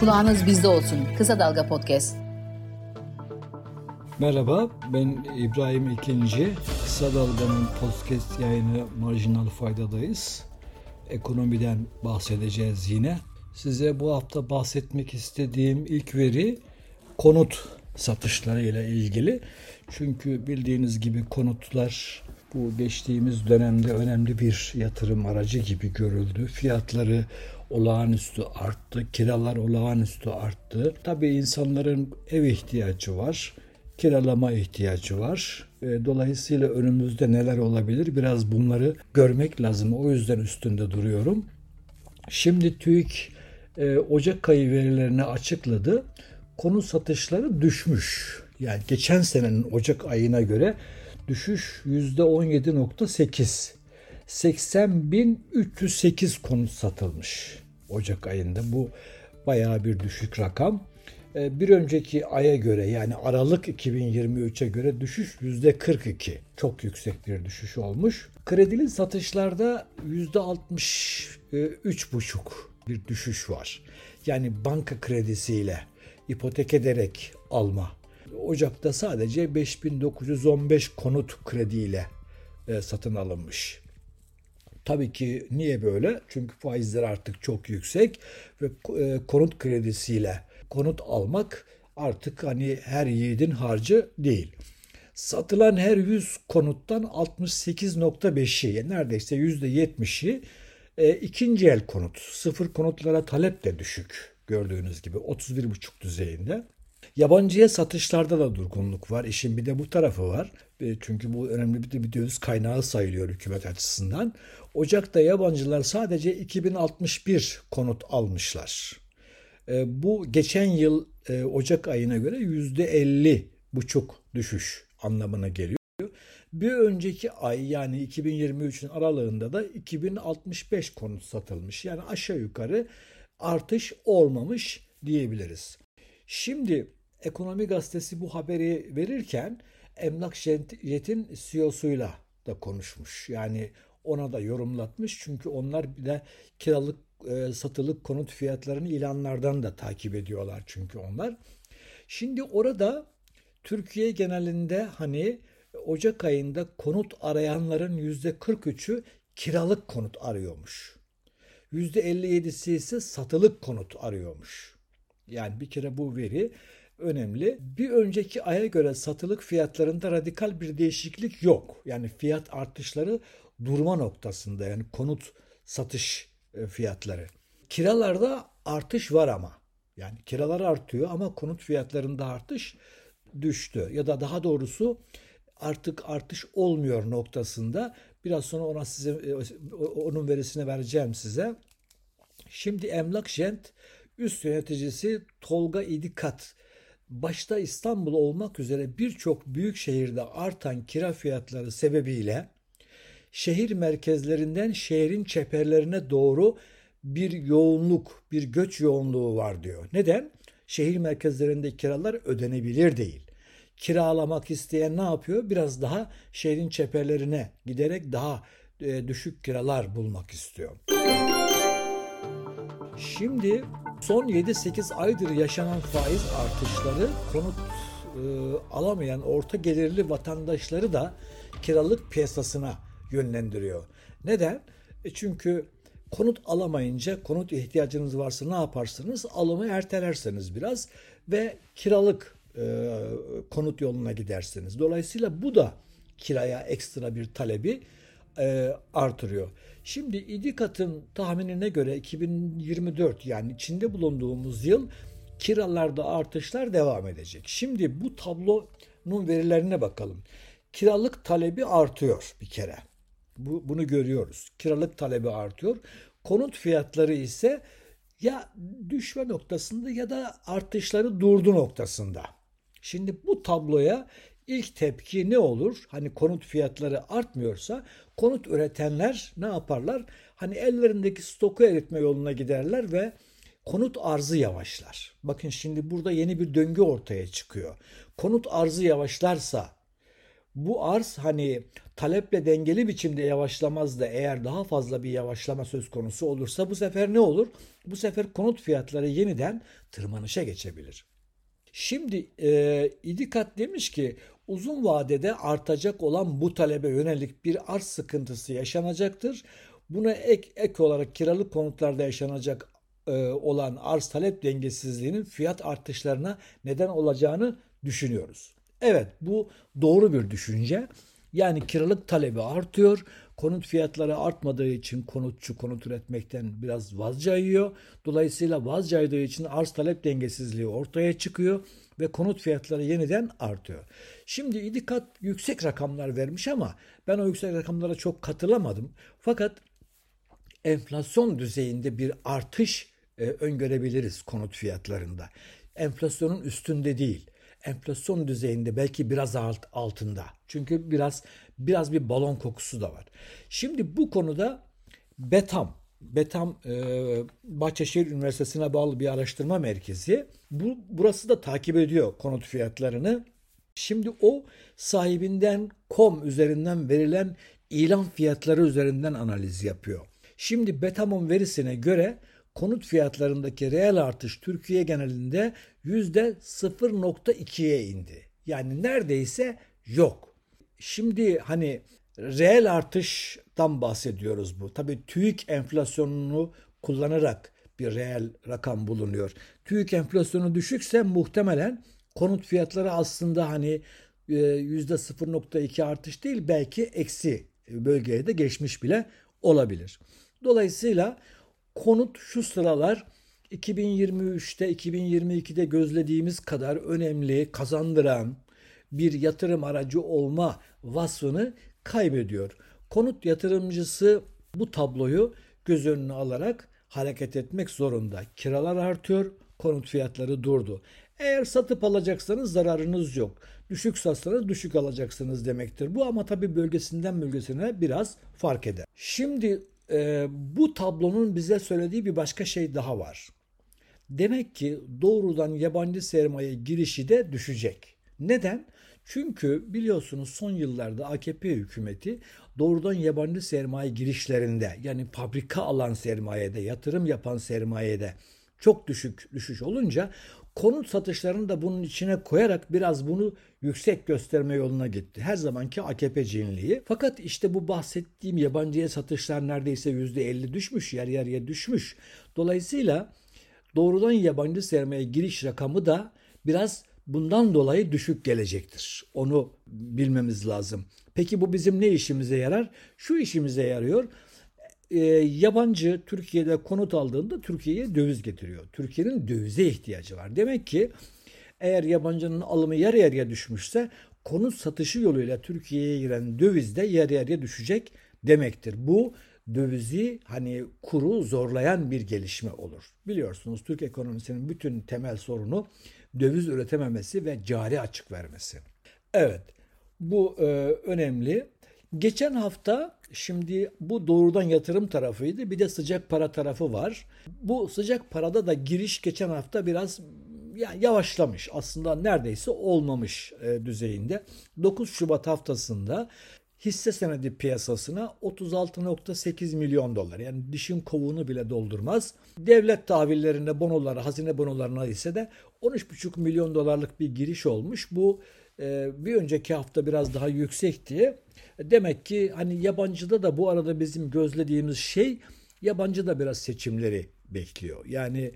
Kulağınız bizde olsun. Kısa Dalga Podcast. Merhaba, ben İbrahim İkinci. Kısa Dalga'nın podcast yayını Marjinal Fayda'dayız. Ekonomiden bahsedeceğiz yine. Size bu hafta bahsetmek istediğim ilk veri konut satışları ile ilgili. Çünkü bildiğiniz gibi konutlar bu geçtiğimiz dönemde önemli bir yatırım aracı gibi görüldü. Fiyatları olağanüstü arttı, kiralar olağanüstü arttı. Tabii insanların ev ihtiyacı var, kiralama ihtiyacı var. E, dolayısıyla önümüzde neler olabilir biraz bunları görmek lazım. O yüzden üstünde duruyorum. Şimdi TÜİK e, Ocak ayı verilerini açıkladı. Konu satışları düşmüş. Yani geçen senenin Ocak ayına göre düşüş %17.8. 80.308 konut satılmış Ocak ayında. Bu bayağı bir düşük rakam. Ee, bir önceki aya göre yani Aralık 2023'e göre düşüş %42. Çok yüksek bir düşüş olmuş. Kredili satışlarda %63,5 bir düşüş var. Yani banka kredisiyle ipotek ederek alma. Ocak'ta sadece 5915 konut krediyle e, satın alınmış. Tabii ki niye böyle? Çünkü faizler artık çok yüksek ve e, konut kredisiyle konut almak artık hani her yiğidin harcı değil. Satılan her 100 konuttan 68.5'i yani neredeyse %70'i e, ikinci el konut. Sıfır konutlara talep de düşük gördüğünüz gibi 31.5 düzeyinde. Yabancıya satışlarda da durgunluk var. İşin bir de bu tarafı var. E, çünkü bu önemli bir, bir döviz kaynağı sayılıyor hükümet açısından. Ocak'ta yabancılar sadece 2061 konut almışlar. E, bu geçen yıl e, Ocak ayına göre %50 buçuk düşüş anlamına geliyor. Bir önceki ay yani 2023'ün aralığında da 2065 konut satılmış. Yani aşağı yukarı artış olmamış diyebiliriz. Şimdi Ekonomi Gazetesi bu haberi verirken Emlak Jet'in CEO'suyla da konuşmuş. Yani ona da yorumlatmış. Çünkü onlar bir de kiralık e, satılık konut fiyatlarını ilanlardan da takip ediyorlar çünkü onlar. Şimdi orada Türkiye genelinde hani Ocak ayında konut arayanların yüzde 43'ü kiralık konut arıyormuş. Yüzde 57'si ise satılık konut arıyormuş. Yani bir kere bu veri önemli. Bir önceki aya göre satılık fiyatlarında radikal bir değişiklik yok. Yani fiyat artışları durma noktasında yani konut satış e, fiyatları. Kiralarda artış var ama. Yani kiralar artıyor ama konut fiyatlarında artış düştü. Ya da daha doğrusu artık artış olmuyor noktasında. Biraz sonra ona size e, onun verisini vereceğim size. Şimdi Emlak Jent üst yöneticisi Tolga İdikat başta İstanbul olmak üzere birçok büyük şehirde artan kira fiyatları sebebiyle şehir merkezlerinden şehrin çeperlerine doğru bir yoğunluk, bir göç yoğunluğu var diyor. Neden? Şehir merkezlerinde kiralar ödenebilir değil. Kiralamak isteyen ne yapıyor? Biraz daha şehrin çeperlerine giderek daha e, düşük kiralar bulmak istiyor. Şimdi son 7-8 aydır yaşanan faiz artışları konut e, alamayan orta gelirli vatandaşları da kiralık piyasasına yönlendiriyor. Neden? E çünkü konut alamayınca konut ihtiyacınız varsa ne yaparsınız? Alımı ertelerseniz biraz ve kiralık e, konut yoluna gidersiniz. Dolayısıyla bu da kiraya ekstra bir talebi e, artırıyor. Şimdi İdikat'ın tahminine göre 2024 yani içinde bulunduğumuz yıl kiralarda artışlar devam edecek. Şimdi bu tablonun verilerine bakalım. Kiralık talebi artıyor bir kere. Bu, bunu görüyoruz. Kiralık talebi artıyor. Konut fiyatları ise ya düşme noktasında ya da artışları durdu noktasında. Şimdi bu tabloya ilk tepki ne olur? Hani konut fiyatları artmıyorsa konut üretenler ne yaparlar? Hani ellerindeki stoku eritme yoluna giderler ve konut arzı yavaşlar. Bakın şimdi burada yeni bir döngü ortaya çıkıyor. Konut arzı yavaşlarsa bu arz hani taleple dengeli biçimde yavaşlamaz da eğer daha fazla bir yavaşlama söz konusu olursa bu sefer ne olur? Bu sefer konut fiyatları yeniden tırmanışa geçebilir. Şimdi e, İdikat demiş ki uzun vadede artacak olan bu talebe yönelik bir arz sıkıntısı yaşanacaktır. Buna ek, ek olarak kiralık konutlarda yaşanacak e, olan arz talep dengesizliğinin fiyat artışlarına neden olacağını düşünüyoruz. Evet bu doğru bir düşünce. Yani kiralık talebi artıyor. Konut fiyatları artmadığı için konutçu konut üretmekten biraz vazcayıyor. Dolayısıyla vazcaydığı için arz talep dengesizliği ortaya çıkıyor ve konut fiyatları yeniden artıyor. Şimdi İdikat yüksek rakamlar vermiş ama ben o yüksek rakamlara çok katılamadım. Fakat enflasyon düzeyinde bir artış e, öngörebiliriz konut fiyatlarında. Enflasyonun üstünde değil enflasyon düzeyinde belki biraz alt, altında. Çünkü biraz biraz bir balon kokusu da var. Şimdi bu konuda Betam Betam e, Bahçeşehir Üniversitesi'ne bağlı bir araştırma merkezi. Bu burası da takip ediyor konut fiyatlarını. Şimdi o sahibinden kom üzerinden verilen ilan fiyatları üzerinden analiz yapıyor. Şimdi Betam'ın verisine göre konut fiyatlarındaki reel artış Türkiye genelinde %0.2'ye indi. Yani neredeyse yok. Şimdi hani reel artıştan bahsediyoruz bu. Tabii TÜİK enflasyonunu kullanarak bir reel rakam bulunuyor. TÜİK enflasyonu düşükse muhtemelen konut fiyatları aslında hani %0.2 e, artış değil belki eksi bölgeye de geçmiş bile olabilir. Dolayısıyla konut şu sıralar 2023'te 2022'de gözlediğimiz kadar önemli, kazandıran bir yatırım aracı olma vasfını kaybediyor. Konut yatırımcısı bu tabloyu göz önüne alarak hareket etmek zorunda. Kiralar artıyor, konut fiyatları durdu. Eğer satıp alacaksanız zararınız yok. Düşük satsanız düşük alacaksınız demektir. Bu ama tabii bölgesinden bölgesine biraz fark eder. Şimdi e, bu tablonun bize söylediği bir başka şey daha var. Demek ki doğrudan yabancı sermaye girişi de düşecek. Neden? Çünkü biliyorsunuz son yıllarda AKP hükümeti doğrudan yabancı sermaye girişlerinde yani fabrika alan sermayede, yatırım yapan sermayede çok düşük düşüş olunca konut satışlarını da bunun içine koyarak biraz bunu yüksek gösterme yoluna gitti. Her zamanki AKP cinliği. Fakat işte bu bahsettiğim yabancıya satışlar neredeyse %50 düşmüş, yer yarıya düşmüş. Dolayısıyla doğrudan yabancı sermaye giriş rakamı da biraz bundan dolayı düşük gelecektir. Onu bilmemiz lazım. Peki bu bizim ne işimize yarar? Şu işimize yarıyor. E, yabancı Türkiye'de konut aldığında Türkiye'ye döviz getiriyor. Türkiye'nin dövize ihtiyacı var. Demek ki eğer yabancının alımı yarı yarıya düşmüşse konut satışı yoluyla Türkiye'ye giren döviz de yarı yarıya düşecek demektir. Bu dövizi hani kuru zorlayan bir gelişme olur. Biliyorsunuz Türk ekonomisinin bütün temel sorunu döviz üretememesi ve cari açık vermesi. Evet bu e, önemli. Geçen hafta şimdi bu doğrudan yatırım tarafıydı. Bir de sıcak para tarafı var. Bu sıcak parada da giriş geçen hafta biraz yani yavaşlamış. Aslında neredeyse olmamış e, düzeyinde. 9 Şubat haftasında hisse senedi piyasasına 36.8 milyon dolar yani dişin kovuğunu bile doldurmaz. Devlet tahvillerinde bonoları, hazine bonolarına ise de 13.5 milyon dolarlık bir giriş olmuş. Bu e, bir önceki hafta biraz daha yüksekti. Demek ki hani yabancıda da bu arada bizim gözlediğimiz şey yabancı da biraz seçimleri bekliyor. Yani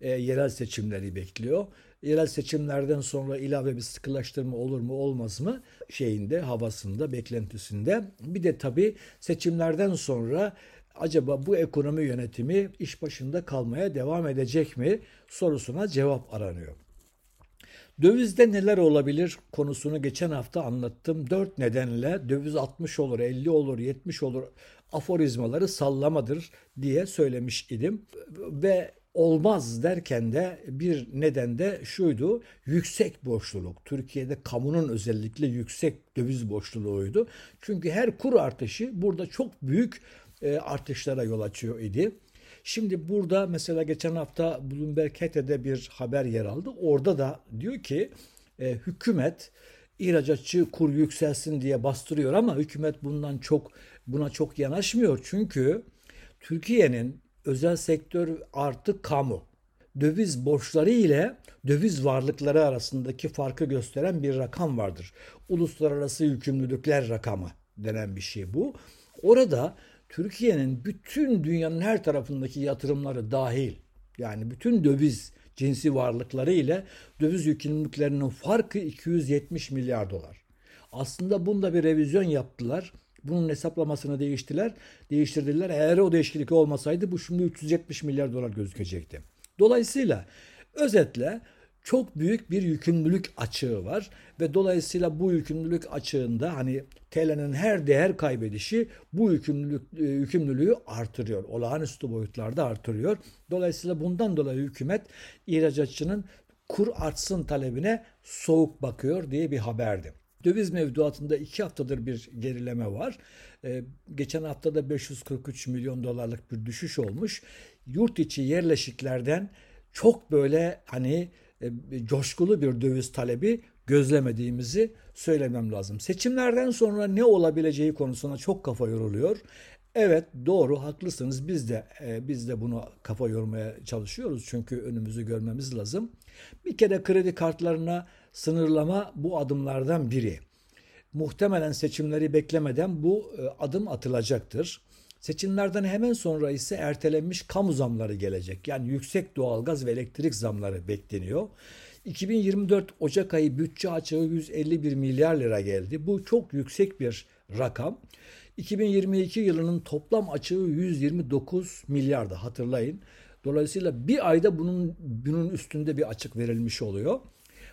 e, yerel seçimleri bekliyor yerel seçimlerden sonra ilave bir sıkılaştırma olur mu olmaz mı şeyinde havasında beklentisinde bir de tabii seçimlerden sonra acaba bu ekonomi yönetimi iş başında kalmaya devam edecek mi sorusuna cevap aranıyor. Dövizde neler olabilir konusunu geçen hafta anlattım. Dört nedenle döviz 60 olur, 50 olur, 70 olur aforizmaları sallamadır diye söylemiş idim. Ve olmaz derken de bir neden de şuydu. Yüksek borçluluk. Türkiye'de kamunun özellikle yüksek döviz borçluluğuydu. Çünkü her kur artışı burada çok büyük e, artışlara yol açıyor idi. Şimdi burada mesela geçen hafta Bloomberg HT'de bir haber yer aldı. Orada da diyor ki e, hükümet ihracatçı kur yükselsin diye bastırıyor ama hükümet bundan çok buna çok yanaşmıyor. Çünkü Türkiye'nin özel sektör artı kamu döviz borçları ile döviz varlıkları arasındaki farkı gösteren bir rakam vardır. Uluslararası yükümlülükler rakamı denen bir şey bu. Orada Türkiye'nin bütün dünyanın her tarafındaki yatırımları dahil yani bütün döviz cinsi varlıkları ile döviz yükümlülüklerinin farkı 270 milyar dolar. Aslında bunda bir revizyon yaptılar. Bunun hesaplamasını değiştiler, değiştirdiler. Eğer o değişiklik olmasaydı bu şimdi 370 milyar dolar gözükecekti. Dolayısıyla özetle çok büyük bir yükümlülük açığı var ve dolayısıyla bu yükümlülük açığında hani TL'nin her değer kaybedişi bu yükümlülük e, yükümlülüğü artırıyor. Olağanüstü boyutlarda artırıyor. Dolayısıyla bundan dolayı hükümet ihracatçının kur artsın talebine soğuk bakıyor diye bir haberdi. Döviz mevduatında iki haftadır bir gerileme var. Ee, geçen haftada 543 milyon dolarlık bir düşüş olmuş. Yurt içi yerleşiklerden çok böyle hani e, coşkulu bir döviz talebi gözlemediğimizi söylemem lazım. Seçimlerden sonra ne olabileceği konusuna çok kafa yoruluyor. Evet doğru haklısınız biz de e, biz de bunu kafa yormaya çalışıyoruz çünkü önümüzü görmemiz lazım. Bir kere kredi kartlarına sınırlama bu adımlardan biri. Muhtemelen seçimleri beklemeden bu e, adım atılacaktır. Seçimlerden hemen sonra ise ertelenmiş kamu zamları gelecek. Yani yüksek doğalgaz ve elektrik zamları bekleniyor. 2024 Ocak ayı bütçe açığı 151 milyar lira geldi. Bu çok yüksek bir rakam. 2022 yılının toplam açığı 129 milyardı hatırlayın. Dolayısıyla bir ayda bunun bunun üstünde bir açık verilmiş oluyor.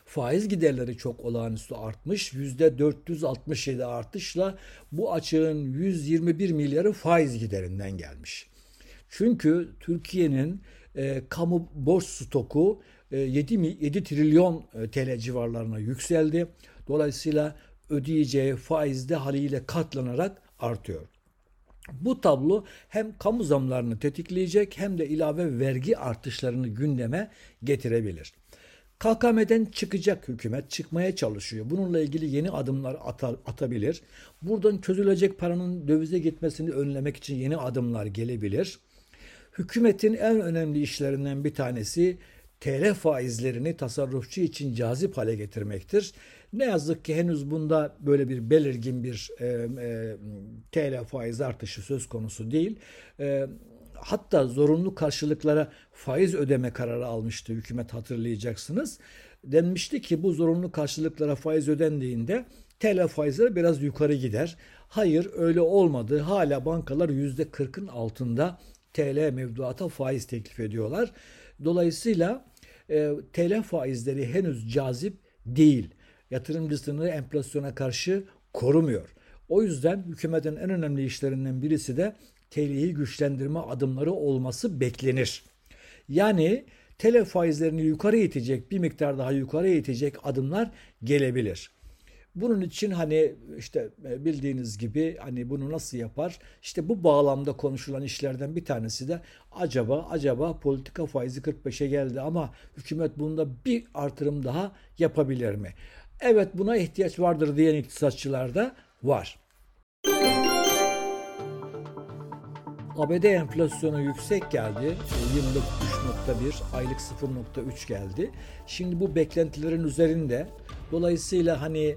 Faiz giderleri çok olağanüstü artmış. %467 artışla bu açığın 121 milyarı faiz giderinden gelmiş. Çünkü Türkiye'nin e, kamu borç stoku e, 7, 7 trilyon e, TL civarlarına yükseldi. Dolayısıyla ödeyeceği faizde haliyle katlanarak artıyor. Bu tablo hem kamu zamlarını tetikleyecek hem de ilave vergi artışlarını gündeme getirebilir. KKM'den çıkacak hükümet çıkmaya çalışıyor. Bununla ilgili yeni adımlar atar, atabilir. Buradan çözülecek paranın dövize gitmesini önlemek için yeni adımlar gelebilir. Hükümetin en önemli işlerinden bir tanesi TL faizlerini tasarrufçu için cazip hale getirmektir. Ne yazık ki henüz bunda böyle bir belirgin bir e, e, TL faiz artışı söz konusu değil. E, hatta zorunlu karşılıklara faiz ödeme kararı almıştı hükümet hatırlayacaksınız. Denmişti ki bu zorunlu karşılıklara faiz ödendiğinde TL faizleri biraz yukarı gider. Hayır öyle olmadı. Hala bankalar %40'ın altında TL mevduata faiz teklif ediyorlar. Dolayısıyla e, TL faizleri henüz cazip değil. Yatırımcısını enflasyona karşı korumuyor. O yüzden hükümetin en önemli işlerinden birisi de TL'yi güçlendirme adımları olması beklenir. Yani TL faizlerini yukarı itecek, bir miktar daha yukarı itecek adımlar gelebilir. Bunun için hani işte e, bildiğiniz gibi hani bunu nasıl yapar? İşte bu bağlamda konuşulan işlerden bir tanesi de acaba acaba politika faizi 45'e geldi ama hükümet bunda bir artırım daha yapabilir mi? Evet buna ihtiyaç vardır diyen iktisatçılar da var. ABD enflasyonu yüksek geldi. Yıllık 3.1, aylık 0.3 geldi. Şimdi bu beklentilerin üzerinde. Dolayısıyla hani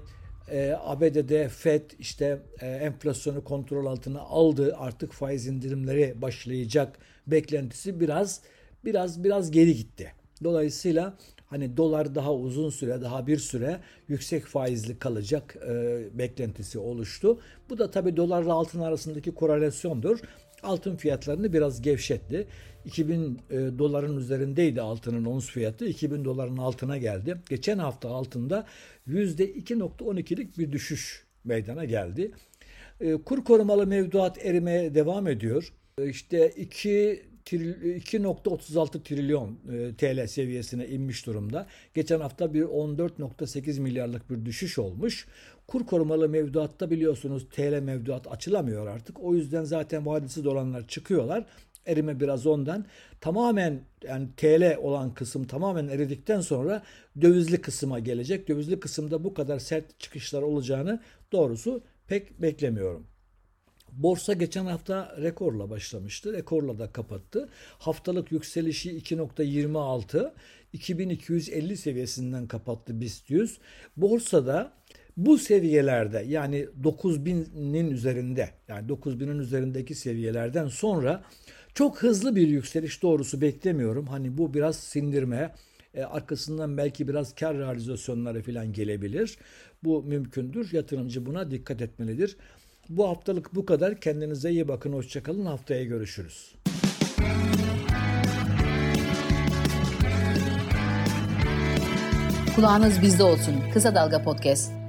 e, ABD'de FED işte e, enflasyonu kontrol altına aldı. Artık faiz indirimleri başlayacak beklentisi biraz biraz biraz geri gitti. Dolayısıyla hani dolar daha uzun süre daha bir süre yüksek faizli kalacak e, beklentisi oluştu. Bu da tabii dolarla altın arasındaki korelasyondur altın fiyatlarını biraz gevşetti. 2000 e, doların üzerindeydi altının ons fiyatı. 2000 doların altına geldi. Geçen hafta altında %2.12'lik bir düşüş meydana geldi. E, kur korumalı mevduat erimeye devam ediyor. E, işte 2 2.36 trilyon e, TL seviyesine inmiş durumda. Geçen hafta bir 14.8 milyarlık bir düşüş olmuş. Kur korumalı mevduatta biliyorsunuz TL mevduat açılamıyor artık. O yüzden zaten vadesi dolanlar çıkıyorlar. Erime biraz ondan. Tamamen yani TL olan kısım tamamen eridikten sonra dövizli kısma gelecek. Dövizli kısımda bu kadar sert çıkışlar olacağını doğrusu pek beklemiyorum. Borsa geçen hafta rekorla başlamıştı. Rekorla da kapattı. Haftalık yükselişi 2.26 2250 seviyesinden kapattı BIST 100. Borsada bu seviyelerde yani 9000'in üzerinde yani 9000'in üzerindeki seviyelerden sonra çok hızlı bir yükseliş doğrusu beklemiyorum. Hani bu biraz sindirme, e, arkasından belki biraz kar realizasyonları falan gelebilir. Bu mümkündür. Yatırımcı buna dikkat etmelidir. Bu haftalık bu kadar. Kendinize iyi bakın. Hoşçakalın. Haftaya görüşürüz. Kulağınız bizde olsun. Kısa Dalga Podcast.